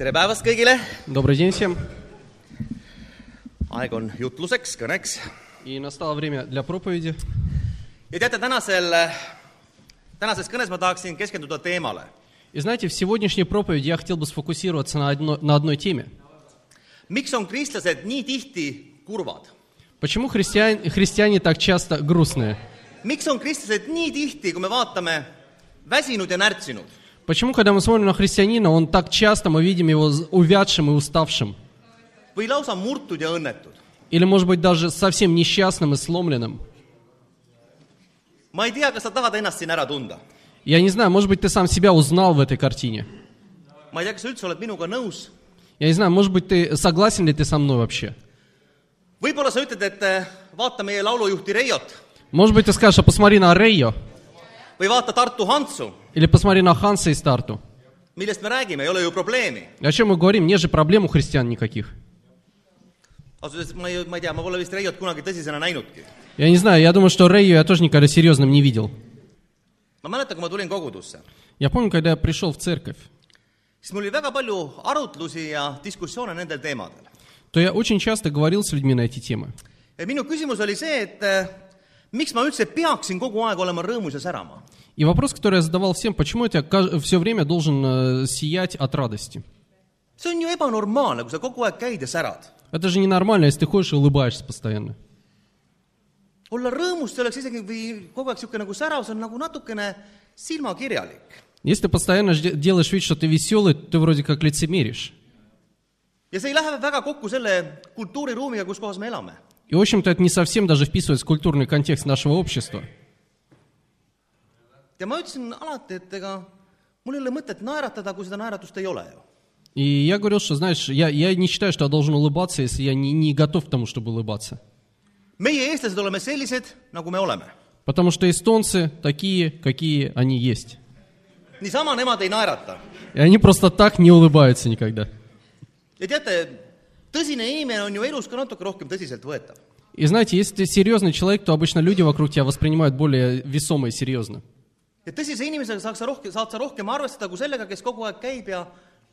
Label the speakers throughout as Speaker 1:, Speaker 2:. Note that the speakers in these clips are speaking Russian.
Speaker 1: tere päevast kõigile!
Speaker 2: Добрый день всем.
Speaker 1: aeg on jutluseks, kõneks.
Speaker 2: И настало время для проповеди.
Speaker 1: ja teate, tänasel, tänases kõnes ma tahaksin keskenduda teemale.
Speaker 2: И знаете, в сегодняшней проповеди я хотел бы сфокусироваться на, одно, на одной теме.
Speaker 1: miks on kristlased nii tihti kurvad?
Speaker 2: Почему христиане, христиане так часто грустные?
Speaker 1: miks on kristlased nii tihti, kui me vaatame, väsinud ja närtsinud?
Speaker 2: Почему, когда мы смотрим на христианина, он так часто, мы видим его увядшим и уставшим? Или, может быть, даже совсем несчастным и сломленным? Я не знаю, может быть, ты сам себя узнал в этой картине. Я не знаю, может быть, ты согласен ли ты со мной вообще?
Speaker 1: Reiot
Speaker 2: Может быть, ты скажешь, а посмотри на Рейо,
Speaker 1: Hantsu,
Speaker 2: или посмотри на Ханса и Старту.
Speaker 1: millest me räägime, ei ole ju probleemi.
Speaker 2: О чем мы говорим? Нет же проблем у христиан никаких.
Speaker 1: ausalt öeldes ma ei, ma ei tea, ma pole vist Reiot kunagi tõsisena näinudki.
Speaker 2: Я не знаю, я думаю, что Рэйю я тоже никогда серьезным не видел.
Speaker 1: ma mäletan, kui ma tulin kogudusse,
Speaker 2: Я помню, когда я пришел в церковь,
Speaker 1: siis mul oli väga palju arutlusi ja diskussioone nendel teemadel.
Speaker 2: то я очень часто говорил с людьми на эти темы.
Speaker 1: ja minu küsimus oli see, et eh, miks ma üldse peaksin kogu aeg olema rõõmus ja särama?
Speaker 2: И вопрос, который я задавал всем, почему я все время должен э, сиять от радости?
Speaker 1: see on ju ebanormaalne, kui sa kogu aeg käid ja särad.
Speaker 2: Это же ненормально, если ты ходишь и улыбаешься постоянно.
Speaker 1: olla rõõmus, see oleks isegi või kogu aeg niisugune nagu särav, see on nagu natukene silmakirjalik.
Speaker 2: Если ты постоянно делаешь вид, что ты веселый, ты вроде как лицемеришь.
Speaker 1: ja see ei lähe väga kokku selle kultuuriruumiga, kus kohas me elame.
Speaker 2: И, в общем-то, это не совсем даже вписывается в культурный контекст нашего общества.
Speaker 1: Ja ma ütlesin alati, et ega mul ei ole mõtet naeratada, kui seda naeratust ei ole ju.
Speaker 2: И я говорил, что, знаешь, я, я не считаю, что я должен улыбаться, если я не, не готов к тому, чтобы улыбаться.
Speaker 1: meie, eestlased, oleme sellised, nagu me oleme.
Speaker 2: Потому что эстонцы такие, какие они есть.
Speaker 1: niisama nemad ei naerata.
Speaker 2: И они просто так не улыбаются никогда.
Speaker 1: ja teate, tõsine inimene on ju elus ka natuke rohkem tõsiseltvõetav.
Speaker 2: И знаете, если ты серьезный человек, то обычно люди вокруг тебя воспринимают более весомо и серьезно.
Speaker 1: Ja tõsise inimesega saaks sa rohkem, saad sa rohkem arvestada kui sellega, kes kogu aeg käib ja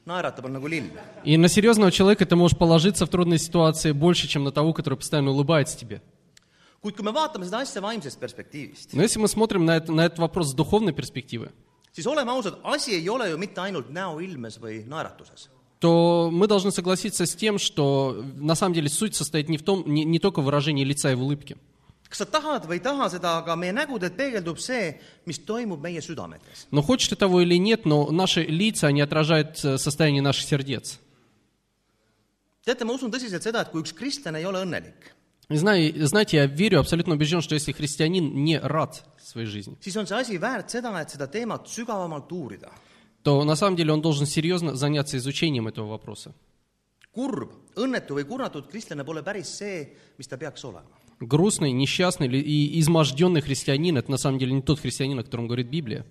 Speaker 1: naeratab, on nagu lill.
Speaker 2: И на серьезного человека ты можешь положиться в трудной ситуации больше, чем на того, который постоянно улыбается тебе.
Speaker 1: kuid kui me vaatame seda asja vaimsest perspektiivist,
Speaker 2: Но если мы смотрим на, это, на этот вопрос с духовной перспективы,
Speaker 1: siis oleme ausad, asi ei ole ju mitte ainult näoilmes või naeratuses.
Speaker 2: то мы должны согласиться с тем, что на самом деле суть состоит не, в том, не, не только в выражении лица и в улыбке.
Speaker 1: Kas sa tahad või ei taha seda, aga meie nägudelt peegeldub see, mis toimub meie südametes.
Speaker 2: Но хочешь ты того или нет, но наши лица, они отражают э, состояние наших сердец.
Speaker 1: teate, ma usun tõsiselt seda, et kui üks kristlane ei ole õnnelik,
Speaker 2: знаю- знаете, я верю, абсолютно убежден, что если христианин не рад своей жизни,
Speaker 1: siis on see asi väärt seda, et seda teemat sügavamalt uurida.
Speaker 2: то на самом деле он должен серьезно заняться изучением этого вопроса.
Speaker 1: kurb, õnnetu või kurnatud kristlane pole päris see, mis ta peaks olema.
Speaker 2: Грустный, несчастный и изможденный христианин – это на самом деле не тот христианин, о котором говорит Библия.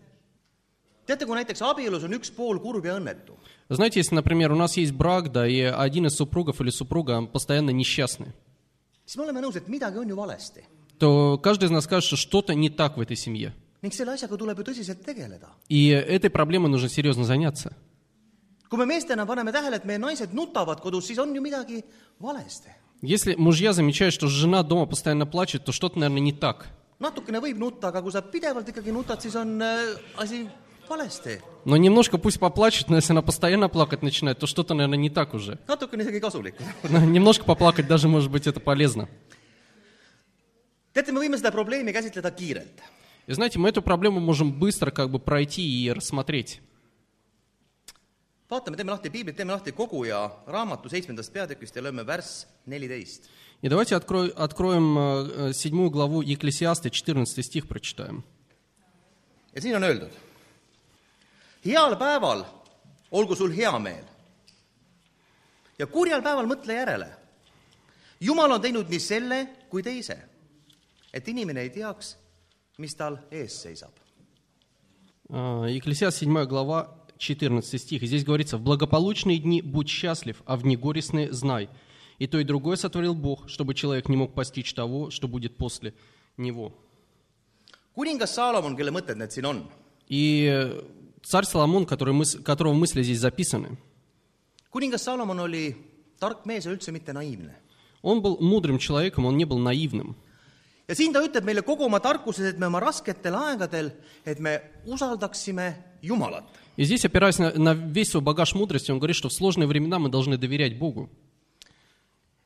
Speaker 1: teate, kui näiteks abielus on üks pool kurb ja õnnetu,
Speaker 2: Знаете, если, например, у нас есть брак, да, и один из супругов или супруга постоянно несчастный,
Speaker 1: siis me oleme nõus, et midagi on ju valesti.
Speaker 2: то каждый из нас скажет, что что-то не так в этой семье.
Speaker 1: ning selle asjaga tuleb ju tõsiselt tegeleda.
Speaker 2: И этой проблемой нужно серьезно заняться.
Speaker 1: kui me meestena paneme tähele, et meie naised nutavad kodus, siis on ju midagi valesti.
Speaker 2: Если мужья замечают, что жена дома постоянно плачет, то что-то, наверное, не так.
Speaker 1: natukene võib nutta, aga kui sa pidevalt ikkagi nutad, siis on äh, asi valesti.
Speaker 2: Но немножко пусть поплачет, но если она постоянно плакать начинает, то что-то, наверное, не так уже.
Speaker 1: natukene isegi kasulik.
Speaker 2: Ну, Немножко поплакать даже, может быть, это полезно.
Speaker 1: teate, me võime seda probleemi käsitleda kiirelt.
Speaker 2: И знаете, мы эту проблему можем быстро как бы пройти и рассмотреть.
Speaker 1: vaatame, teeme lahti piiblit, teeme lahti koguja raamatu seitsmendast peatükist ja lööme värss neliteist.
Speaker 2: И давайте открой- откроем э, э, седьмую главу Екклесиаста, 14 стих прочитаем.
Speaker 1: ja siin on öeldud. heal päeval olgu sul hea meel. ja kurjal päeval mõtle järele. jumal on teinud nii selle kui teise, et inimene ei teaks, mis tal ees seisab.
Speaker 2: А, Екклесиаст, 7 глава, 14 стих. И здесь говорится, «В благополучные дни будь счастлив, а в негорестные знай. И то, и другое сотворил Бог, чтобы человек не мог постичь того, что будет после него».
Speaker 1: kuningas Saalomon, kelle mõtted need siin on,
Speaker 2: э, царь Соломон, который мыс- которого мысли здесь записаны,
Speaker 1: kuningas Salomon oli tark mees ja üldse mitte naiivne.
Speaker 2: Он был мудрым человеком, он не был наивным.
Speaker 1: ja siin ta ütleb meile kogu oma tarkuses , et me oma rasketel aegadel , et me usaldaksime Jumalat .
Speaker 2: И здесь, опираясь на, на весь свой багаж мудрости, он говорит, что в сложные времена мы должны доверять Богу.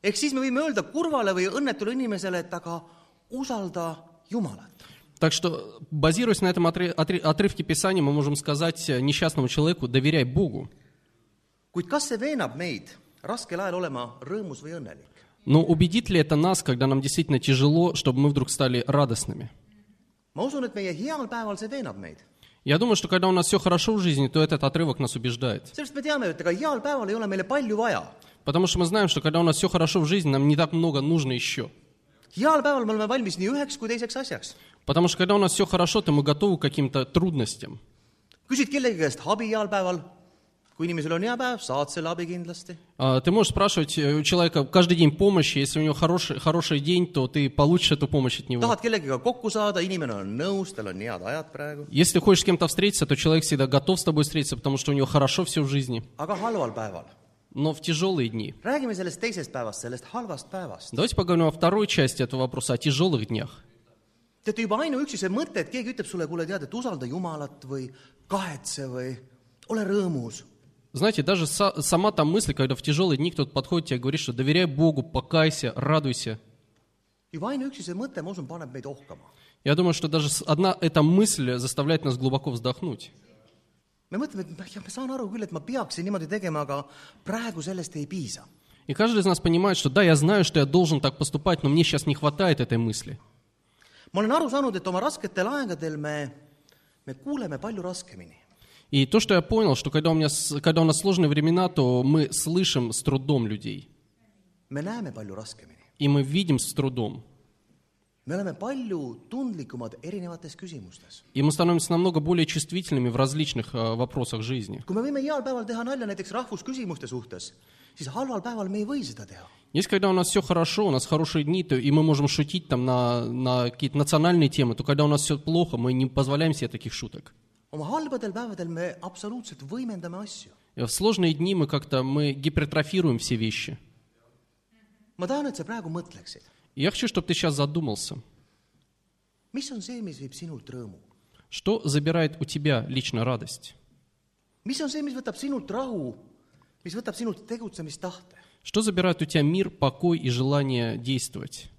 Speaker 1: ehk siis me võime öelda kurvale või õnnetule inimesele , et aga usalda Jumalat .
Speaker 2: Так что, базируясь на этом отры- отры- отрывке Писания, мы можем сказать э, несчастному человеку, доверяй Богу.
Speaker 1: kuid kas see veenab meid raskel ajal olema rõõmus või õnnelik ?
Speaker 2: Но убедит ли это нас, когда нам действительно тяжело, чтобы мы вдруг стали радостными? Я думаю, что когда у нас все хорошо в жизни, то этот отрывок нас убеждает. Потому что мы знаем, что когда у нас все хорошо в жизни, нам не так много нужно еще. Потому что когда у нас все хорошо, то мы готовы к каким-то трудностям.
Speaker 1: küsid kellegi käest abi heal päeval, kui inimesel on hea päev, saad selle abi kindlasti.
Speaker 2: А, Ты можешь спрашивать э, у человека каждый день помощи, если у него хороший, хороший день, то ты получишь эту помощь от него.
Speaker 1: tahad kellegagi kokku saada, inimene on nõus, tal on head ajad praegu,
Speaker 2: Если хочешь с кем-то встретиться, то человек всегда готов с тобой встретиться, потому что у него хорошо все в жизни.
Speaker 1: aga halval päeval.
Speaker 2: Но в тяжелые дни.
Speaker 1: räägime sellest teisest päevast, sellest halvast päevast.
Speaker 2: Давайте поговорим о второй части этого вопроса, о тяжелых днях.
Speaker 1: teate juba ainuüksi see mõte, et keegi ütleb sulle, kuule tead, et usalda Jumalat või kahetse või ole rõõmus.
Speaker 2: Знаете, даже са- сама та мысль, когда в тяжелые дни кто-то подходит тебе и говорит, что доверяй Богу, покайся, радуйся. Я думаю, что даже одна эта мысль заставляет нас глубоко вздохнуть.
Speaker 1: me mõtleme, et jah, ma saan aru küll, et ma peaksin niimoodi tegema, aga praegu sellest ei piisa.
Speaker 2: И каждый из нас понимает, что да, я знаю, что я должен так поступать, но мне сейчас не хватает этой мысли.
Speaker 1: ma olen aru saanud, et oma rasketel aegadel me, me kuuleme palju raskemini.
Speaker 2: И то, что я понял, что когда у, меня, когда у нас сложные времена, то мы слышим с трудом людей. И мы видим с трудом. И мы становимся намного более чувствительными в различных э, вопросах жизни. Есть, когда у нас все хорошо, у нас хорошие дни, то, и мы можем шутить там на, на какие-то национальные темы, то когда у нас все плохо, мы не позволяем себе таких шуток. В сложные дни мы как-то мы гипертрофируем все вещи. я хочу, чтобы ты сейчас задумался, что забирает у тебя лично радость? Что забирает у тебя мир, покой и желание действовать?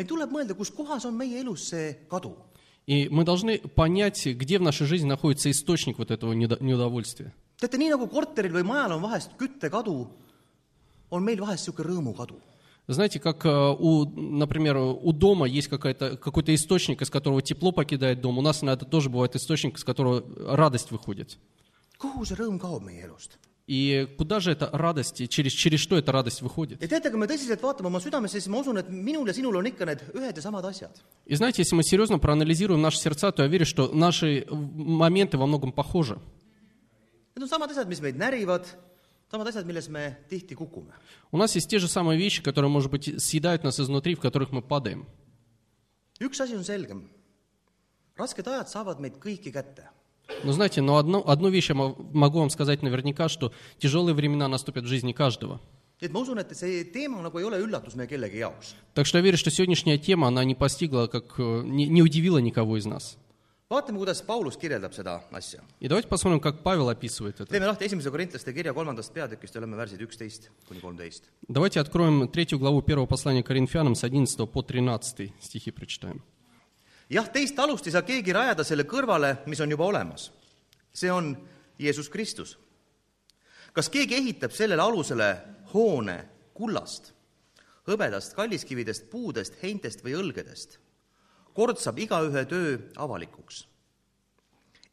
Speaker 1: meil tuleb mõelda, kus kohas on meie elus see kadu.
Speaker 2: И мы должны понять, где в нашей жизни находится источник вот этого неудовольствия.
Speaker 1: teate, nii nagu korteril või majal on vahest küttekadu, on meil vahest niisugune rõõmukadu.
Speaker 2: Знаете, как, э, у, например, у дома есть какой-то источник, из которого тепло покидает дом, у нас иногда тоже бывает источник, из которого радость выходит.
Speaker 1: kuhu see rõõm kaob meie elust?
Speaker 2: И куда же эта радость, через, через что эта радость выходит?
Speaker 1: ja teate, kui me tõsiselt vaatame oma südamesse, siis ma usun, et minul ja sinul on ikka need ühed ja samad asjad.
Speaker 2: И знаете, если мы серьезно проанализируем наши сердца, то я верю, что наши моменты во многом похожи.
Speaker 1: Need on samad asjad, mis meid närivad, samad asjad, milles me tihti kukume.
Speaker 2: У нас есть те же самые вещи, которые, может быть, съедают нас изнутри, в которых мы падаем.
Speaker 1: üks asi on selgem. rasked ajad saavad meid kõiki kätte.
Speaker 2: Но знаете, но одно, одну вещь я мо- могу вам сказать наверняка, что тяжелые времена наступят в жизни каждого.
Speaker 1: et ma usun, et see teema nagu ei ole üllatus meie kellegi jaoks.
Speaker 2: Так что я верю, что сегодняшняя тема, она не постигла, как, э, не, не удивила никого из нас.
Speaker 1: vaatame, kuidas Paulus kirjeldab seda asja. Teeme lahti esimese korintlaste kirja kolmandast peatükist ja oleme värsid üksteist kuni kolmteist.
Speaker 2: Давайте откроем третью главу первого послания Коринфянам с 11 по 13 стихи прочитаем.
Speaker 1: jah, teist alust ei saa keegi rajada selle kõrvale, mis on juba olemas. see on Jeesus Kristus. kas keegi ehitab sellele alusele hoone kullast, hõbedast, kalliskividest, puudest, heintest või õlgedest? kord saab igaühe töö avalikuks.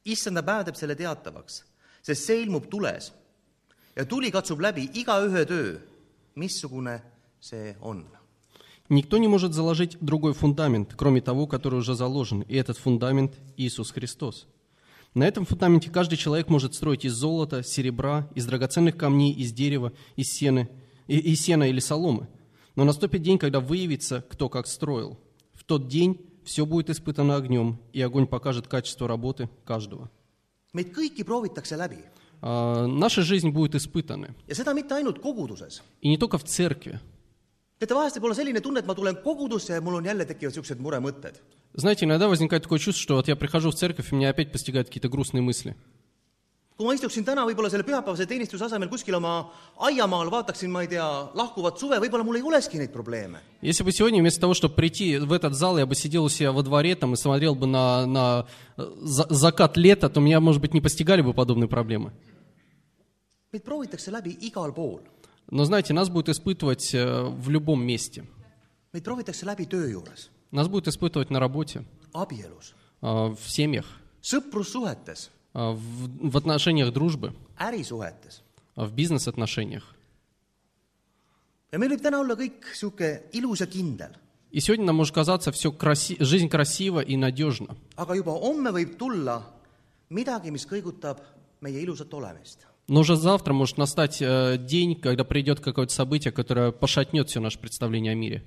Speaker 1: issanda päev teeb selle teatavaks, sest see ilmub tules ja tuli katsub läbi igaühe töö, missugune see on
Speaker 2: Никто не может заложить другой фундамент, кроме того, который уже заложен, и этот фундамент – Иисус Христос. На этом фундаменте каждый человек может строить из золота, серебра, из драгоценных камней, из дерева, из сена, и- сена или соломы. Но наступит день, когда выявится, кто как строил. В тот день все будет испытано огнем, и огонь покажет качество работы каждого.
Speaker 1: meid kõiki proovitakse läbi
Speaker 2: А, Наша жизнь будет испытана.
Speaker 1: ja seda mitte ainult koguduses
Speaker 2: И не только в церкви.
Speaker 1: teate, vahest võib olla selline tunne, et ma tulen kogudusse ja mul on jälle tekivad niisugused muremõtted.
Speaker 2: Знаете, иногда возникает такое чувство, что вот я прихожу в церковь, и меня опять постигают какие-то грустные мысли.
Speaker 1: kui ma istuksin täna võib-olla selle pühapäevase teenistuse asemel kuskil oma aiamaal, vaataksin, ma ei tea, lahkuvat suve, võib-olla mul ei olekski neid probleeme.
Speaker 2: Если бы сегодня вместо того, чтобы прийти в этот зал, я бы сидел у себя во дворе там, и смотрел бы на, на э, за- закат лета, то меня, может быть, не постигали бы подобные проблемы.
Speaker 1: meid proovitakse läbi igal pool.
Speaker 2: Но знаете, нас будет испытывать э, в любом месте.
Speaker 1: meid proovitakse läbi töö juures,
Speaker 2: Нас будет испытывать на работе,
Speaker 1: abielus,
Speaker 2: э, в семьях,
Speaker 1: sõprussuhetes,
Speaker 2: э, в, в отношениях дружбы,
Speaker 1: ärisuhetes.
Speaker 2: э, в бизнес-отношениях.
Speaker 1: ja meil võib täna olla kõik niisugune ilus ja kindel,
Speaker 2: И сегодня нам может казаться все краси... жизнь красива и надежна.
Speaker 1: aga juba homme võib tulla midagi, mis kõigutab meie ilusat olemist.
Speaker 2: Но уже завтра может настать э, день, когда придет какое-то событие, которое пошатнет все наше представление о мире.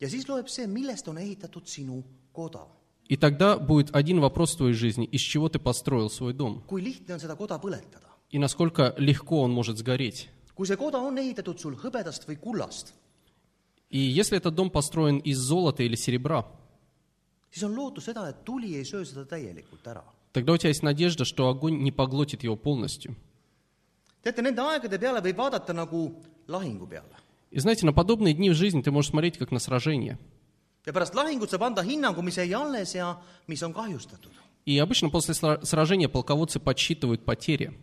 Speaker 1: ja siis loeb see, millest on ehitatud sinu koda.
Speaker 2: И тогда будет один вопрос в твоей жизни, из чего ты построил свой дом,
Speaker 1: kui lihtne on seda koda põletada.
Speaker 2: и насколько легко он может сгореть.
Speaker 1: kui see koda on ehitatud sul hõbedast või kullast,
Speaker 2: И если этот дом построен из золота или серебра,
Speaker 1: siis on lootus seda, et tuli ei söö seda täielikult ära.
Speaker 2: тогда у тебя есть надежда, что огонь не поглотит его полностью.
Speaker 1: teate , nende aegade peale võib vaadata nagu lahingu peale .
Speaker 2: И знаете, на подобные дни в жизни ты можешь смотреть как на сражение.
Speaker 1: ja pärast lahingut saab anda hinnangu , mis jäi alles ja mis on kahjustatud .
Speaker 2: И обычно после сра- сражения полководцы подсчитывают потери.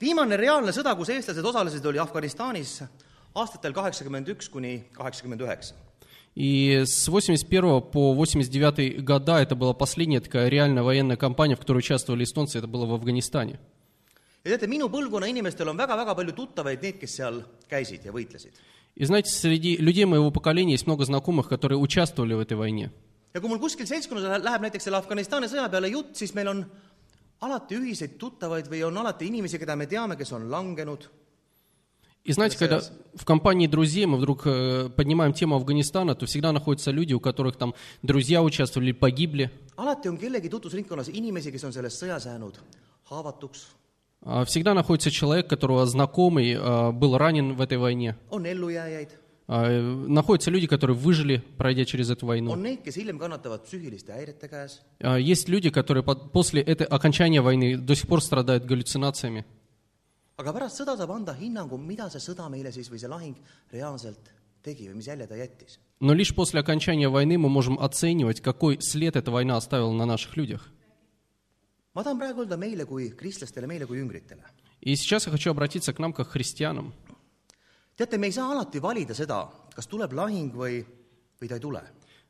Speaker 1: viimane reaalne sõda , kus eestlased osalesid , oli Afganistanis aastatel kaheksakümmend üks kuni kaheksakümmend üheksa .
Speaker 2: И с 81 по 89 года это была последняя такая реальная военная кампания, в которой участвовали эстонцы, это было в Афганистане.
Speaker 1: ja teate , minu põlvkonna inimestel on väga-väga palju tuttavaid , need , kes seal käisid ja võitlesid .
Speaker 2: И знаете, среди людей моего поколения есть много знакомых, которые участвовали в этой войне.
Speaker 1: ja kui mul kuskil seltskonnas läheb- läheb näiteks selle Afganistani sõja peale jutt , siis meil on alati ühiseid tuttavaid või on alati inimesi , keda me teame , kes on langenud .
Speaker 2: И знаете, когда в компании друзей мы вдруг э, поднимаем тему Афганистана, то всегда находятся люди, у которых там друзья участвовали, погибли. А Всегда находится человек, которого знакомый э, был ранен в этой войне. А, э, Находятся люди, которые выжили, пройдя через эту войну. А, Есть люди, которые после этой, окончания войны до сих пор страдают галлюцинациями.
Speaker 1: Aga pärast sõda saab anda hinnangu, mida see sõda meile siis või see lahing reaalselt tegi või mis jälje ta jättis.
Speaker 2: Но лишь после окончания войны мы можем оценивать, какой след эта война оставила на наших людях.
Speaker 1: ma tahan praegu öelda meile kui kristlastele, meile kui jüngritele.
Speaker 2: И сейчас я хочу обратиться к нам как христианам.
Speaker 1: teate, me ei saa alati valida seda, kas tuleb lahing või, või ta ei tule.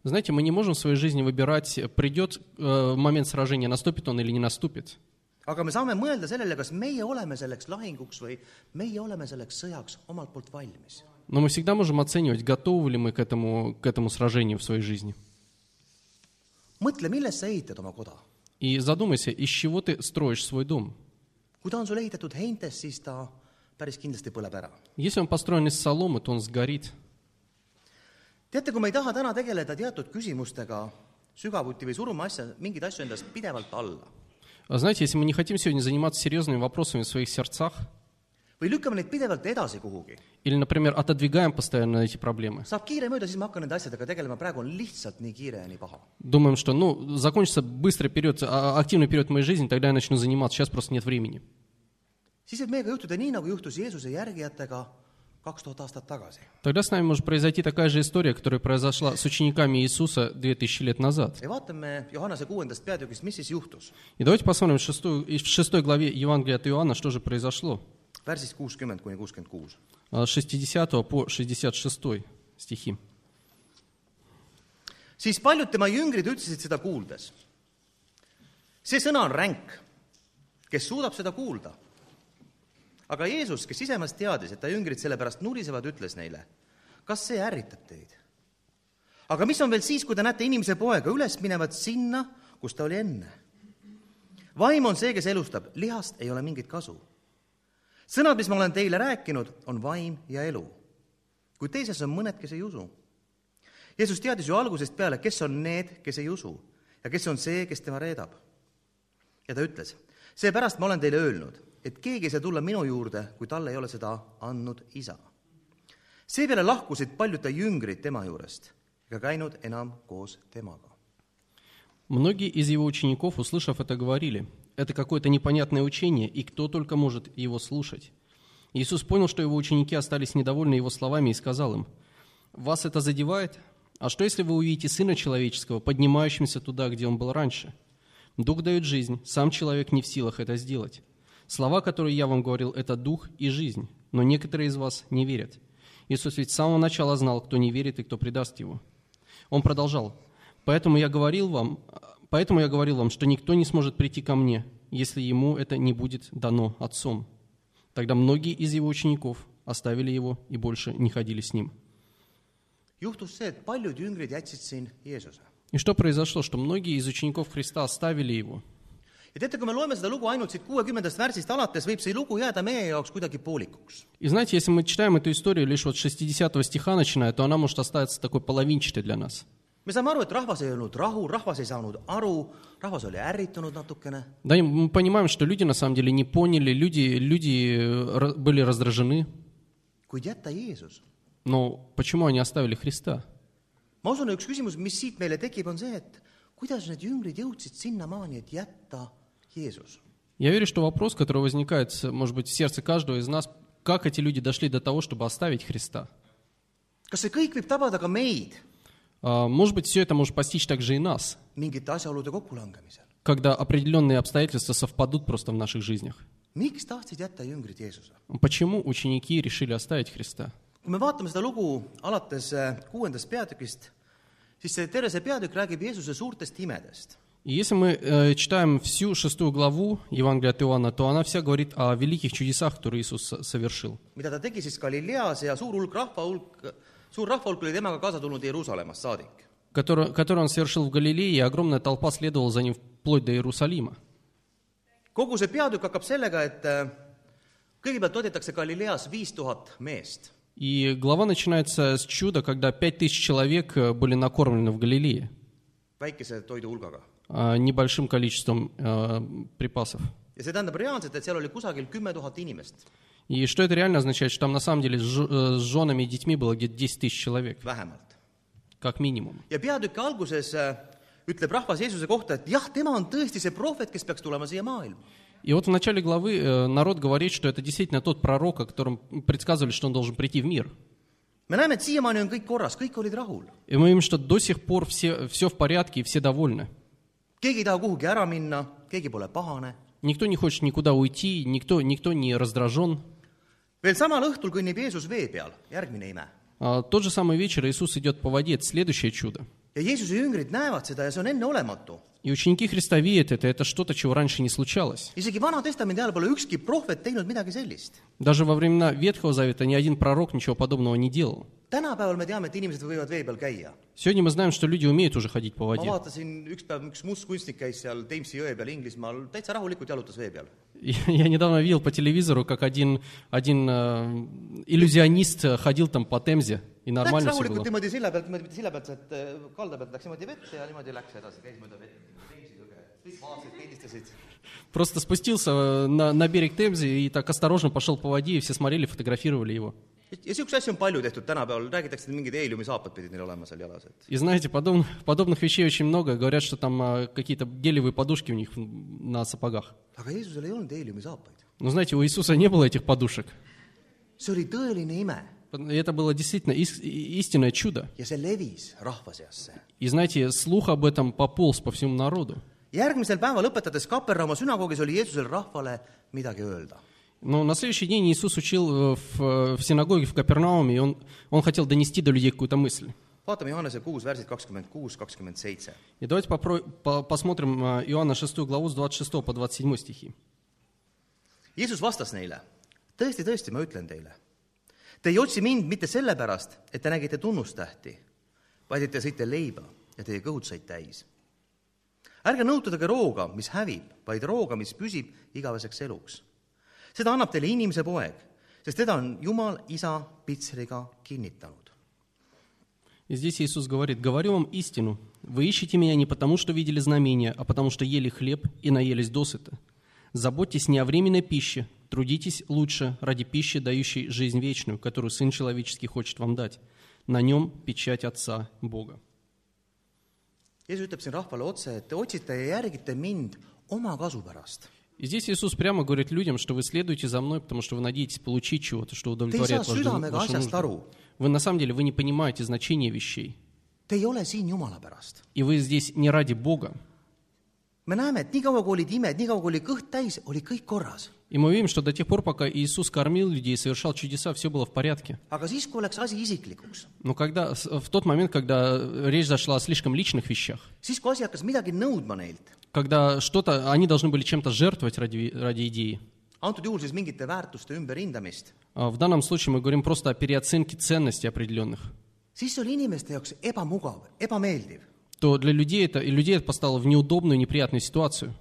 Speaker 2: Знаете, мы не можем в своей жизни выбирать, придет э, момент сражения, наступит он или не наступит.
Speaker 1: aga me saame mõelda sellele , kas meie oleme selleks lahinguks või meie oleme selleks sõjaks omalt poolt valmis .
Speaker 2: Но мы всегда можем оценивать, готовы ли мы к этому, к этому сражению в своей жизни.
Speaker 1: mõtle , millest sa ehitad oma koda .
Speaker 2: И задумайся, из чего ты строишь свой дом.
Speaker 1: kui ta on sul ehitatud heintest , siis ta päris kindlasti põleb ära .
Speaker 2: Если он построен из соломы, то он сгорит.
Speaker 1: teate , kui me ei taha täna tegeleda teatud küsimustega sügavuti või suruma asja , mingeid asju endast pidevalt alla
Speaker 2: А знаете, если мы не хотим сегодня заниматься серьезными вопросами в своих сердцах,
Speaker 1: või lükkame neid pidevalt edasi kuhugi,
Speaker 2: или, например, отодвигаем постоянно эти проблемы,
Speaker 1: saab kiire mööda, siis ma hakkan nende asjadega tegelema, praegu on lihtsalt nii kiire ja nii paha.
Speaker 2: думаем, что, ну, закончится быстрый период, а- активный период моей жизни, тогда я начну заниматься, сейчас просто нет времени.
Speaker 1: siis võib meiega juhtuda nii, nagu juhtus Jeesuse järgijatega
Speaker 2: Тогда с нами может произойти такая же история, которая произошла с учениками Иисуса 2000 лет назад. И давайте посмотрим в шестую- в шестой главе Евангелия от Иоанна, что же произошло.
Speaker 1: värsist kuuskümmend kuni kuuskümmend kuus.
Speaker 2: А, С 60 по 66 стихи.
Speaker 1: siis paljud tema jüngrid ütlesid seda kuuldes. see sõna on ränk, kes suudab seda kuulda? Aga Jeesus, kes sisemast teadis, et ta jüngrid sellepärast nulisevad, ütles neile, kas see ärritab teid? aga mis on veel siis, kui te näete inimese poega üles minevat sinna, kus ta oli enne? vaim on see, kes elustab, lihast ei ole mingit kasu. sõnad, mis ma olen teile rääkinud, on vaim ja elu. kuid teises on mõned, kes ei usu Jeesus teadis ju algusest peale, kes on need, kes ei usu ja kes on see, kes tema reedab. ja ta ütles, seepärast ma olen teile öelnud, et keegi ei saa tulla minu juurde, kui talle ei ole seda andnud isa. seepeale lahkusid paljud ta jüngrid tema juurest ega käinud enam koos temaga.
Speaker 2: Многие из его учеников, услышав это, говорили, это какое-то непонятное учение, и кто только может его слушать. Иисус понял, что его ученики остались недовольны его словами и сказал им, «Вас это задевает? А что, если вы увидите Сына Человеческого, поднимающимся туда, где Он был раньше? Дух дает жизнь, сам человек не в силах это сделать. Слова, которые я вам говорил, это дух и жизнь, но некоторые из вас не верят. Иисус ведь с самого начала знал, кто не верит и кто предаст Его. Он продолжал, «Поэтому я говорил вам, поэтому я говорил вам, что никто не сможет прийти ко мне, если ему это не будет дано Отцом». Тогда многие из его учеников оставили его и больше не ходили с ним. И что произошло? Что многие из учеников Христа оставили его.
Speaker 1: ja teate, kui me loeme seda lugu ainult siit kuuekümnendast värsist alates, võib see lugu jääda meie jaoks kuidagi poolikuks.
Speaker 2: И знаете, если мы читаем эту историю лишь вот 60 стиха начиная, то она может остаться такой половинчатой для нас.
Speaker 1: me saame aru, et rahvas ei olnud rahul, rahvas ei saanud aru, rahvas oli ärritunud natukene,
Speaker 2: Да, и мы понимаем, что люди на самом деле не поняли, люди, люди э, ра- были раздражены.
Speaker 1: kuid jätta Jeesus.
Speaker 2: Но почему они оставили Христа?
Speaker 1: ma usun, üks küsimus, mis siit meile tekib, on see, et kuidas need jüngrid jõudsid sinnamaani, et jätta Jeesus.
Speaker 2: Я верю, что вопрос, который возникает, может быть, в сердце каждого из нас, как эти люди дошли до того, чтобы оставить Христа? А, Может быть, все это может постичь также и нас, когда определенные обстоятельства совпадут просто в наших жизнях. Почему ученики решили оставить Христа?
Speaker 1: kui me vaatame seda lugu alates äh, kuuendast peatükist, siis see terve see peatükk räägib Jeesuse suurtest imedest.
Speaker 2: И если мы э, читаем всю шестую главу Евангелия от Иоанна, то она вся говорит о великих чудесах, которые Иисус со- совершил.
Speaker 1: mida ta tegi siis Galileas ja suur hulk rahva hulk, suur rahva hulk oli temaga kaasa tulnud Jeruusalemmast saadik.
Speaker 2: Который, который он совершил в Галилее, и огромная толпа следовала за ним вплоть до Иерусалима.
Speaker 1: kogu see peatükk hakkab sellega, et äh, kõigepealt toidetakse Galileas viis tuhat meest.
Speaker 2: И глава начинается с чуда, когда пять тысяч человек э, были накормлены в Галилее
Speaker 1: väikese toiduhulgaga.
Speaker 2: а, небольшим количеством э, припасов.
Speaker 1: ja see tähendab reaalselt, et seal oli kusagil kümme tuhat inimest,
Speaker 2: И что это реально означает, что там на самом деле с э, женами и детьми было где-то 10 тысяч человек,
Speaker 1: vähemalt.
Speaker 2: как минимум.
Speaker 1: ja peatüki alguses äh, ütleb rahvas Jeesuse kohta, et jah, tema on tõesti see prohvet, kes peaks tulema siia maailma.
Speaker 2: И вот в начале главы э, народ говорит, что это действительно тот пророк, о котором предсказывали, что он должен прийти в мир.
Speaker 1: me näeme, et siiamaani on kõik korras, kõik olid rahul.
Speaker 2: И мы видим, что до сих пор все, все в порядке и все довольны.
Speaker 1: Keegi ei taha kuhugi ära minna, keegi pole pahane.
Speaker 2: Никто не хочет никуда уйти, никто, никто не раздражен.
Speaker 1: veel samal õhtul kõnnib Jeesus vee peal, järgmine ime.
Speaker 2: А, тот же самый вечер Иисус идет по воде, это следующее чудо.
Speaker 1: ja Jeesuse jüngrid näevad seda ja see on enneolematu.
Speaker 2: И ученики Христа видят это, это что-то, чего раньше не случалось.
Speaker 1: isegi Vana-testamendi ajal pole ükski prohvet teinud midagi sellist.
Speaker 2: Даже во времена Ветхого Завета ни один пророк ничего подобного не делал.
Speaker 1: tänapäeval me teame, et inimesed võivad vee peal käia.
Speaker 2: Сегодня мы знаем, что люди умеют уже ходить по
Speaker 1: ma
Speaker 2: воде.
Speaker 1: vaatasin üks päev, üks must kunstnik käis seal Thamesi jõe peal Inglismaal, täitsa rahulikult jalutas vee peal.
Speaker 2: И Я недавно видел по телевизору, как один, один э, иллюзионист э, ходил там по Темзе, и
Speaker 1: Läks
Speaker 2: нормально все
Speaker 1: rahulikult
Speaker 2: было.
Speaker 1: niimoodi silla pealt, niimoodi silla pealt sealt äh, kalda pealt läks niimoodi vette ja niimoodi läks edasi, käis mööda vett, Thamesi jõge, kõik vaatasid, pildistasid.
Speaker 2: Просто спустился э, на, на берег Темзы и так осторожно пошел по воде, и все смотрели, фотографировали его.
Speaker 1: ja niisuguseid asju on palju tehtud tänapäeval, räägitakse, et mingid heeliumisaapad pidid neil olema seal jalas, et
Speaker 2: И знаете, подобных, подобных вещей очень много. Говорят, что там а, какие-то гелевые подушки у них на сапогах.
Speaker 1: aga Jeesusel ei olnud heeliumisaapaid.
Speaker 2: Но знаете, у Иисуса не было этих подушек.
Speaker 1: see oli tõeline ime
Speaker 2: это было действительно ис- истинное чудо.
Speaker 1: ja see levis rahva seasse.
Speaker 2: И знаете, слух об этом пополз по всему народу.
Speaker 1: järgmisel päeval õpetades Kapernauma sünagoogis oli Jeesusel rahvale midagi öelda.
Speaker 2: Но на следующий день Иисус учил э, в, э, в синагоге в Капернауме, и он, он хотел донести до людей какую-то мысль.
Speaker 1: vaatame Johannese kuus värsid kakskümmend kuus, kakskümmend seitse.
Speaker 2: И давайте попро- по- посмотрим э, Иоанна 6 главу с 26 по 27 стихи.
Speaker 1: Jeesus vastas neile, tõesti, tõesti, ma ütlen teile, te ei otsi mind mitte sellepärast, et te nägite tunnustähti, vaid et te sõite leiba ja teie kõhud said täis. ärge nõutage rooga, mis hävib, vaid rooga, mis püsib igaveseks eluks. seda annab teile inimese poeg, sest teda on Jumal isa pitseriga kinnitanud.
Speaker 2: И здесь Иисус говорит, «Говорю вам истину, вы ищете меня не потому, что видели знамения, а потому, что ели хлеб и наелись досыта. Заботьтесь не о временной пище, трудитесь лучше ради пищи, дающей жизнь вечную, которую Сын Человеческий хочет вам дать. На нем печать Отца Бога.
Speaker 1: Jeesus ütleb siin rahvale otse, et te otsite ja järgite mind oma kasu pärast.
Speaker 2: И здесь Иисус прямо говорит людям, что вы следуете за мной, потому что вы надеетесь получить чего-то, что удовлетворяет ваши, ваши нужды. Вы на самом деле вы не понимаете значения вещей. И вы здесь не ради Бога.
Speaker 1: Me näeme, et niikaua, kui olid imed, niikaua, kui oli kõht täis, oli kõik korras.
Speaker 2: И мы видим, что до тех пор, пока Иисус кормил людей совершал чудеса, все было в порядке. Но когда, в тот момент, когда речь зашла о слишком личных вещах, когда что-то, они должны были чем-то жертвовать ради, ради идеи.
Speaker 1: antud juhul siis mingite väärtuste ümberhindamist,
Speaker 2: А В данном случае мы говорим просто о переоценке ценностей определенных.
Speaker 1: siis see oli inimeste jaoks ebamugav, ebameeldiv.
Speaker 2: То для людей это, и людей это поставило в неудобную, неприятную ситуацию.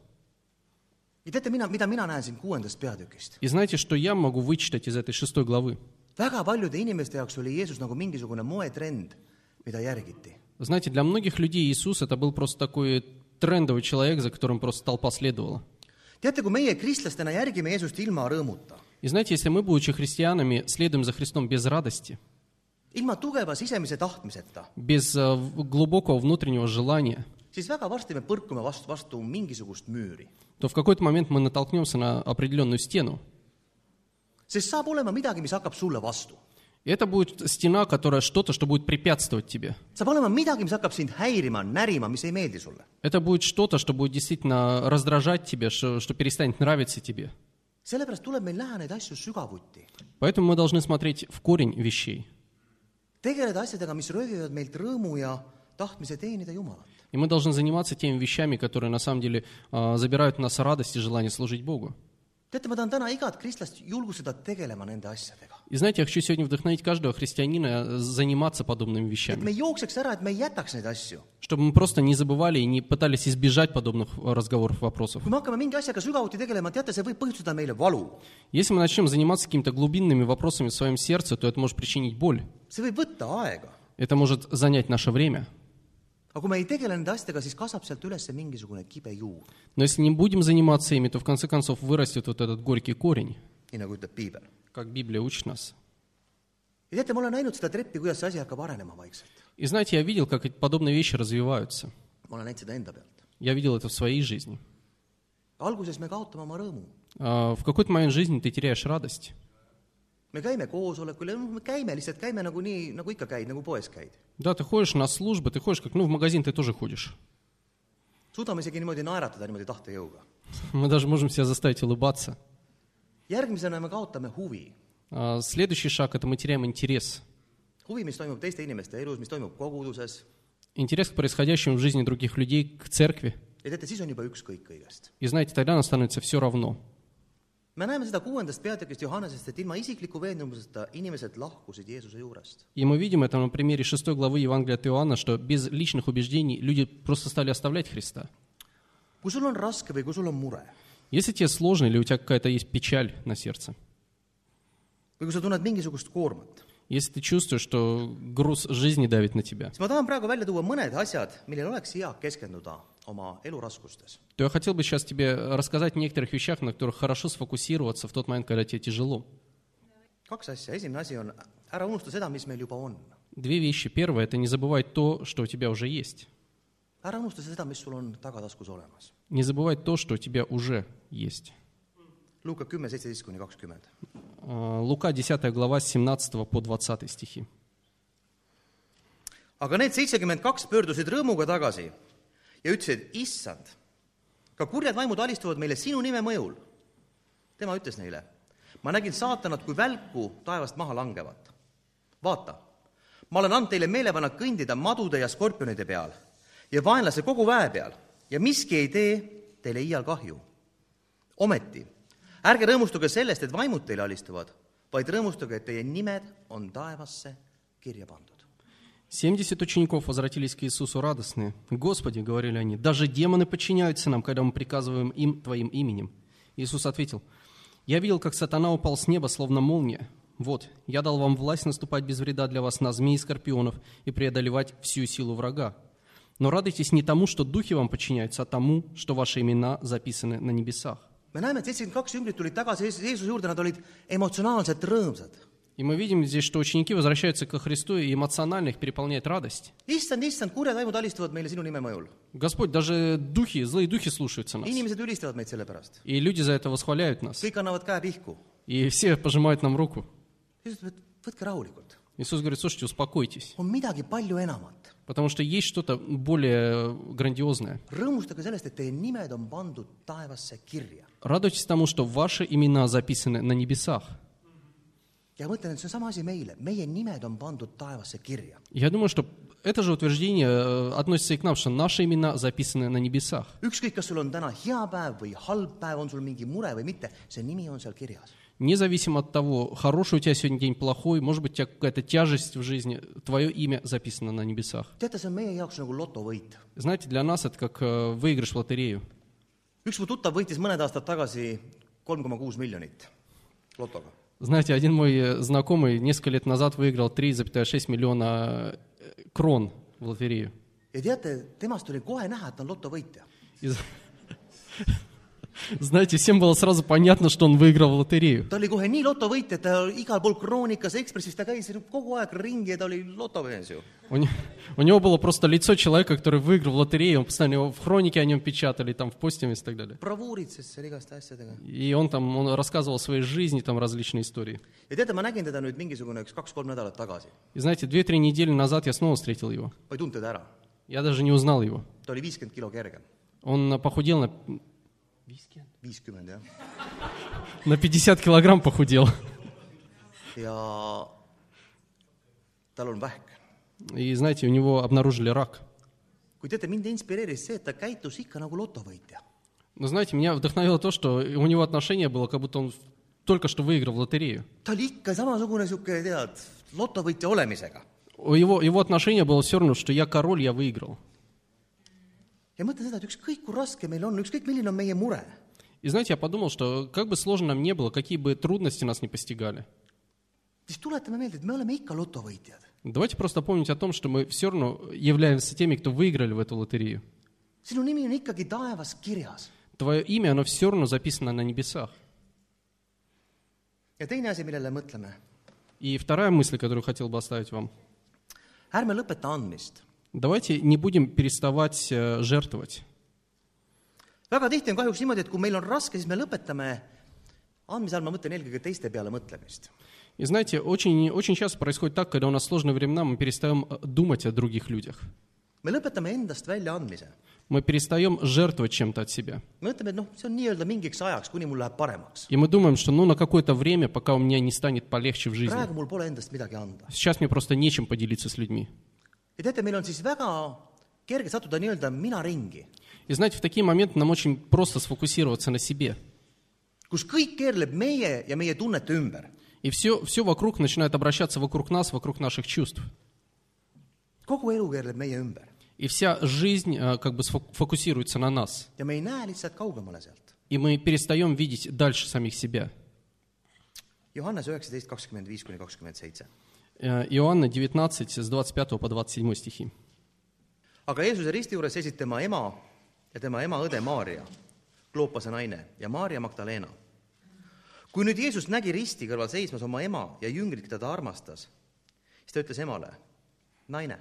Speaker 1: ja teate, mina, mida mina näen siin kuuendast peatükist?
Speaker 2: И знаете, что я могу вычитать из этой шестой главы?
Speaker 1: väga paljude inimeste jaoks oli Jeesus nagu mingisugune moetrend, mida järgiti.
Speaker 2: Знаете, для многих людей Иисус это был просто такой трендовый человек, за которым просто толпа следовала.
Speaker 1: teate, kui meie kristlastena järgime Jeesust ilma rõõmuta,
Speaker 2: И знаете, если мы, будучи христианами, следуем за Христом без радости, без э, глубокого внутреннего желания, то в какой-то момент мы натолкнемся на определенную стену. И это будет стена, которая что-то, что будет препятствовать тебе. Это будет что-то, что будет действительно раздражать тебя, что, что перестанет нравиться тебе. Поэтому мы должны смотреть в корень вещей.
Speaker 1: Tegeleda asjadega, mis röövivad meilt rõõmu ja tahtmise teenida Jumalat.
Speaker 2: И мы должны заниматься теми вещами, которые на самом деле а, забирают у нас радость и желание служить Богу.
Speaker 1: teate, ma tahan täna igat kristlast julgustada tegelema nende asjadega.
Speaker 2: И знаете, я хочу сегодня вдохновить каждого христианина э, заниматься подобными
Speaker 1: et
Speaker 2: вещами,
Speaker 1: me ei jookseks ära, et me ei jätaks neid asju.
Speaker 2: чтобы мы просто не забывали и не пытались избежать подобных э, разговоров, вопросов.
Speaker 1: kui me hakkame mingi asjaga sügavuti tegelema, teate, see võib põhjustada meile valu.
Speaker 2: Если мы начнем заниматься какими-то глубинными вопросами в своем сердце, то это может причинить боль. Это может занять наше время.
Speaker 1: aga kui me ei tegele nende asjadega, siis kasvab sealt üles mingisugune kibe juur,
Speaker 2: Но если не будем заниматься ими, то в конце концов вырастет вот этот горький корень,
Speaker 1: nii nagu ütleb piibel.
Speaker 2: как Библия учит нас.
Speaker 1: ja teate, ma olen näinud seda treppi, kuidas see asi hakkab arenema vaikselt.
Speaker 2: И знаете, я видел, как подобные вещи развиваются.
Speaker 1: ma olen näinud seda enda pealt.
Speaker 2: Я видел это в своей жизни.
Speaker 1: alguses me kaotame oma rõõmu.
Speaker 2: А, В какой-то момент жизни ты теряешь радость.
Speaker 1: Me käime koosolekul ja noh, me käime lihtsalt, käime nagu nii, nagu ikka käid, nagu poes käid.
Speaker 2: Да, ты ходишь на службы, ты ходишь как, ну, в магазин ты тоже ходишь.
Speaker 1: suudame isegi niimoodi naeratada niimoodi tahtejõuga.
Speaker 2: Мы даже можем себя заставить улыбаться.
Speaker 1: järgmisena me kaotame huvi.
Speaker 2: А, Следующий шаг – это мы теряем интерес.
Speaker 1: huvi, mis toimub teiste inimeste elus, mis toimub koguduses.
Speaker 2: Интерес к происходящему в жизни других людей, к церкви.
Speaker 1: ja teate, siis on juba ükskõik kõigest.
Speaker 2: И знаете, тогда нам становится все равно.
Speaker 1: Me näeme seda kuuendast peatükist Johannesest, et ilma isikliku veendumuseta inimesed lahkusid Jeesuse juurest.
Speaker 2: И мы видим это на примере 6 главы Евангелия от Иоанна, что без личных убеждений люди просто стали оставлять Христа.
Speaker 1: kui sul on raske või kui sul on mure
Speaker 2: Если тебе сложно или у тебя какая-то есть печаль на сердце,
Speaker 1: või kui sa tunned mingisugust koormat,
Speaker 2: если ты чувствуешь, что груз жизни давит на тебя,
Speaker 1: siis ma tahan praegu välja tuua mõned asjad, millel oleks hea keskenduda.
Speaker 2: То я хотел бы сейчас тебе рассказать о некоторых вещах, на которых хорошо сфокусироваться в тот момент, когда тебе тяжело. Две вещи. Первое – это не забывай то, что у тебя уже есть. Не забывай то, что у тебя уже есть.
Speaker 1: Luuka kümme, seitseteist kuni kakskümmend.
Speaker 2: А, Лука 10 глава с 17 по 20 стихи.
Speaker 1: aga need seitsekümmend kaks pöördusid rõõmuga tagasi ja ütlesid, issand, ka kurjad vaimud alistuvad meile sinu nime mõjul. tema ütles neile, ma nägin saatanat kui välku taevast maha langevat. vaata, ma olen andnud teile meelepanna kõndida madude ja skorpionide peal ja vaenlase kogu väe peal ja miski ei tee teile iial kahju. ometi, ärge rõõmustage sellest, et vaimud teile alistuvad, vaid rõõmustage, et teie nimed on taevasse kirja pandud.
Speaker 2: Семьдесят учеников возвратились к Иисусу радостные. «Господи», — говорили они, — «даже демоны подчиняются нам, когда мы приказываем им Твоим именем». Иисус ответил, «Я видел, как сатана упал с неба, словно молния. Вот, я дал вам власть наступать без вреда для вас на змеи и скорпионов и преодолевать всю силу врага. Но радуйтесь не тому, что духи вам подчиняются, а тому, что ваши имена записаны на небесах».
Speaker 1: me näeme, et seitsekümmend kaks jüngrit tulid tagasi Jeesus- Jeesuse juurde, nad olid emotsionaalselt rõõmsad.
Speaker 2: И мы видим здесь, что ученики возвращаются ко Христу, и эмоционально их переполняет радость.
Speaker 1: issand, issand, kurjad vaimud alistuvad meile sinu nime mõjul.
Speaker 2: Господь, даже духи, злые духи слушаются нас.
Speaker 1: inimesed ülistavad meid selle pärast.
Speaker 2: И люди за это восхваляют нас.
Speaker 1: kõik annavad käe pihku.
Speaker 2: И все пожимают нам руку.
Speaker 1: Ütleb, et võtke rahulikult.
Speaker 2: Иисус говорит, слушайте, успокойтесь.
Speaker 1: on midagi palju enamat.
Speaker 2: Потому что есть что-то более грандиозное.
Speaker 1: rõõmustage sellest, et teie nimed on pandud taevasse kirja.
Speaker 2: Радуйтесь тому, что ваши имена записаны на небесах. Я думаю, что это же утверждение э, относится и к нам, что наши имена записаны на небесах. Независимо от того, хороший у тебя сегодня день, плохой, может быть, у тебя какая-то тяжесть в жизни, твое имя записано на небесах. Знаете, для нас это как э, выигрыш в лотерею.
Speaker 1: üks mu tuttav võitis mõned aastad tagasi kolm koma kuus miljonit lotoga.
Speaker 2: Знаете, один мой э, знакомый несколько лет назад выиграл 3,6 миллиона э, крон в лотерею.
Speaker 1: ja teate, temast oli kohe näha, et ta on lotovõitja.
Speaker 2: Знаете, всем было сразу понятно, что он выиграл в лотерею.
Speaker 1: ta oli kohe nii lotovõitja, ta igal pool Kroonikas, Ekspressis, ta käis kogu aeg ringi ja ta oli lotomees ju.
Speaker 2: У, не- у него было просто лицо человека, который выиграл в лотерею, он постоянно его в хронике о нем печатали, там в постиме и так далее.
Speaker 1: bravuuritses seal igaste asjadega.
Speaker 2: И он там он рассказывал о своей жизни, там различные истории.
Speaker 1: ja teate, ma nägin teda nüüd mingisugune üks kaks-kolm nädalat tagasi.
Speaker 2: И знаете, две-три недели назад я снова встретил его.
Speaker 1: ma ei tundnud teda ära.
Speaker 2: Я даже не узнал его.
Speaker 1: ta oli viiskümmend kilo kergem.
Speaker 2: Он похудел на,
Speaker 1: viiskümmend, jah.
Speaker 2: на 50 килограмм похудел.
Speaker 1: ja tal on vähk.
Speaker 2: И знаете, у него обнаружили рак.
Speaker 1: kuid teate, mind inspireeris see, et ta käitus ikka nagu lotovõitja.
Speaker 2: Но знаете, меня вдохновило то, что у него отношение было, как будто он только что выиграл в лотерею.
Speaker 1: ta oli ikka samasugune niisugune, tead, lotovõitja olemisega.
Speaker 2: У Его, его отношение было все равно, что я король, я выиграл.
Speaker 1: Ja mõtle seda, et ükskõik kui raske meil on, ükskõik milline on meie mure,
Speaker 2: И знаете, я подумал, что как бы сложно нам не было, какие бы трудности нас не постигали,
Speaker 1: siis tuletame meelde, et me oleme ikka lotovõitjad.
Speaker 2: давайте просто помнить о том, что мы все равно являемся теми, кто выиграли в эту лотерею.
Speaker 1: sinu nimi on ikkagi taevas kirjas.
Speaker 2: Твое имя, оно все равно записано на небесах.
Speaker 1: ja teine asi, millele mõtleme,
Speaker 2: И вторая мысль, которую хотел бы оставить вам.
Speaker 1: ärme lõpeta andmist.
Speaker 2: Давайте не будем переставать э, жертвовать.
Speaker 1: väga tihti on kahjuks niimoodi, et kui meil on raske, siis me lõpetame andmise all, ma mõtlen eelkõige teiste peale mõtlemist.
Speaker 2: И знаете, очень, очень часто происходит так, когда у нас сложные времена, мы перестаем э, думать о других людях.
Speaker 1: me lõpetame endast väljaandmise.
Speaker 2: Мы перестаем жертвовать чем-то от себя.
Speaker 1: me mõtleme, et noh, see on nii-öelda mingiks ajaks, kuni mul läheb paremaks.
Speaker 2: И мы думаем, что ну на какое-то время, пока у меня не станет полегче в жизни.
Speaker 1: praegu mul pole endast midagi anda.
Speaker 2: Сейчас мне просто нечем поделиться с людьми.
Speaker 1: Ja teate, meil on siis väga kerge sattuda nii-öelda mina ringi,
Speaker 2: И знаете, в такие моменты нам очень просто сфокусироваться на себе.
Speaker 1: kus kõik keerleb meie ja meie tunnete ümber.
Speaker 2: И все, все вокруг начинает обращаться вокруг нас, вокруг наших чувств.
Speaker 1: kogu elu keerleb meie ümber
Speaker 2: И вся жизнь э, как бы фокусируется на нас.
Speaker 1: ja me ei näe lihtsalt kaugemale sealt.
Speaker 2: И мы перестаем видеть дальше самих себя.
Speaker 1: Johannes üheksateist, kakskümmend viis kuni kakskümmend seitse.
Speaker 2: Ioanna devetnatseit, siis tuhat peatu pa tuhat seitse stihi.
Speaker 1: aga Jeesuse risti juures seisid tema ema ja tema ema õde Maarja, kloopase naine, ja Maarja Magdalena. kui nüüd Jeesus nägi risti kõrval seisma oma ema ja jüngrit, keda ta armastas, siis ta ütles emale, naine,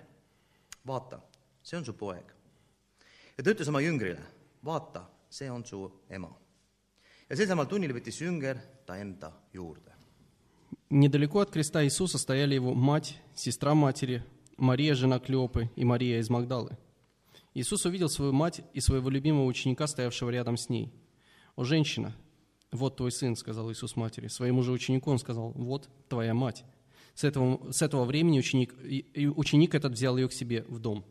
Speaker 1: vaata, see on su poeg. ja ta ütles oma jüngrile, vaata, see on su ema. ja sel samal tunnil võttis jünger ta enda juurde.
Speaker 2: Недалеко от креста Иисуса стояли его мать, сестра матери, Мария, жена Клеопы, и Мария из Магдалы. Иисус увидел свою мать и своего любимого ученика, стоявшего рядом с ней. «О, женщина, вот твой сын», — сказал Иисус матери. Своему же ученику он сказал, «Вот твоя мать». С этого, с этого времени ученик, ученик этот взял ее к себе в дом.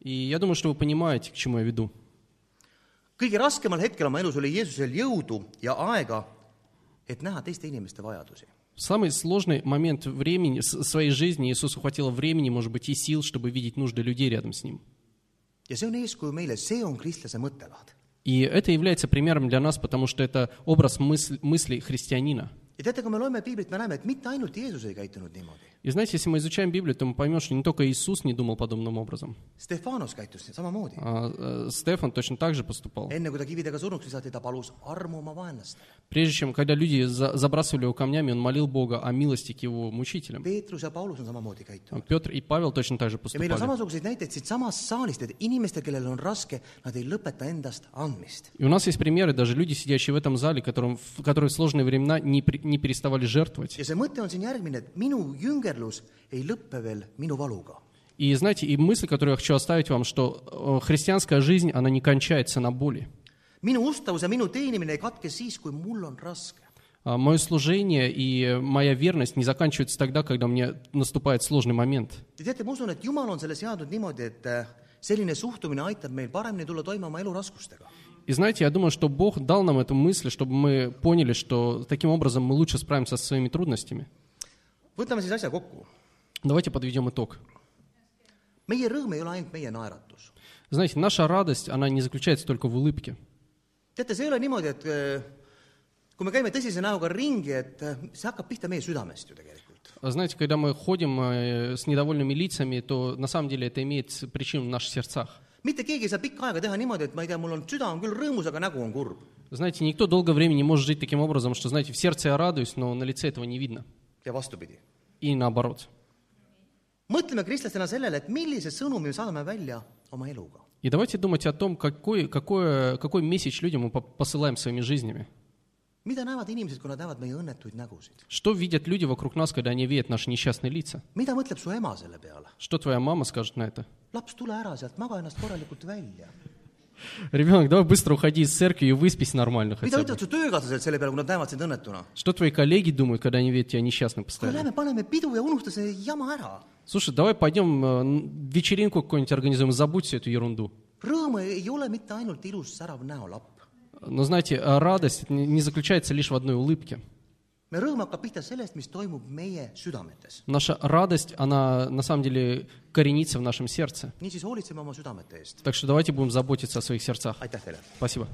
Speaker 2: И я думаю, что вы понимаете, к чему я веду.
Speaker 1: kõige raskemal hetkel oma elus oli Jeesusel jõudu ja aega, et näha teiste inimeste vajadusi.
Speaker 2: Самый сложный момент времени, своей жизни Иисусу хватило времени, может быть, и сил, чтобы видеть нужды людей рядом с Ним.
Speaker 1: ja see on eeskuju meile, see on kristlase mõttelaad.
Speaker 2: И это является примером для нас, потому что это образ мыслей христианина. И знаете, если мы изучаем Библию, то мы поймем, что не только Иисус не думал подобным образом. А, э, Стефан точно так же поступал. Прежде чем, когда люди за- забрасывали его камнями, он молил Бога о милости к его мучителям. Петр и Павел точно так же поступали. И у нас есть примеры, даже люди, сидящие в этом зале, которым, в- которые в сложные времена не, при- не переставали жертвовать.
Speaker 1: ja see mõte on siin järgmine, et minu jüngerlus ei lõppe veel minu valuga.
Speaker 2: И знаете, и мысль, которую я хочу оставить вам, что э, христианская жизнь, она не кончается на боли.
Speaker 1: minu ustavus ja minu teenimine ei katke siis, kui mul on raske.
Speaker 2: А Мое служение и моя верность не заканчиваются тогда, когда мне наступает сложный момент.
Speaker 1: Te teate, ma usun, et Jumal on selle seadnud niimoodi, et äh, selline suhtumine aitab meil paremini tulla toime oma elu raskustega.
Speaker 2: И знаете, я думаю, что Бог дал нам эту мысль, чтобы мы поняли, что таким образом мы лучше справимся со своими трудностями. Давайте подведем итог. Знаете, наша радость, она не заключается только в улыбке.
Speaker 1: teate, see ei ole niimoodi, et kui me käime tõsise näoga ringi, et see hakkab pihta meie südamest ju tegelikult.
Speaker 2: А Знаете, когда мы ходим э, с недовольными лицами, то на самом деле это имеет причину в наших сердцах.
Speaker 1: Mitte keegi ei saa pikka aega teha niimoodi, et ma ei tea, mul on süda on küll rõõmus, aga nägu on kurb.
Speaker 2: Знаете, никто долгое время не может жить таким образом, что, знаете, в сердце я радуюсь, но на лице этого не видно.
Speaker 1: ja vastupidi.
Speaker 2: И наоборот.
Speaker 1: mõtleme kristlastena sellele, et millise sõnumi me saadame välja oma eluga.
Speaker 2: И давайте думать о том, какой, какой, какой месседж людям мы по- посылаем своими жизнями.
Speaker 1: Mida näevad inimesed, kui nad näevad meie õnnetuid nägusid?
Speaker 2: Что видят люди вокруг нас, когда они видят наши несчастные лица?
Speaker 1: mida mõtleb su ema selle peale?
Speaker 2: Что твоя мама скажет на это?
Speaker 1: laps, tule ära sealt, maga ennast korralikult välja.
Speaker 2: Ребенок, давай быстро уходи из церкви и выспись нормально
Speaker 1: mida
Speaker 2: хотя бы.
Speaker 1: ütlevad su töökaaslased selle peale, kui nad näevad sind õnnetuna?
Speaker 2: Что твои коллеги думают, когда они видят тебя несчастным
Speaker 1: kuule,
Speaker 2: постоянно?
Speaker 1: lähme paneme pidu ja unusta see jama ära.
Speaker 2: Слушай, давай пойдем э, н- вечеринку какую-нибудь организуем, забудь всю эту ерунду.
Speaker 1: rõõm ei ole mitte ainult ilus särav näolapp.
Speaker 2: Но знаете, э, радость не заключается лишь в одной улыбке. Наша радость, она на самом деле коренится в нашем сердце. Так что давайте будем заботиться о своих сердцах. Спасибо.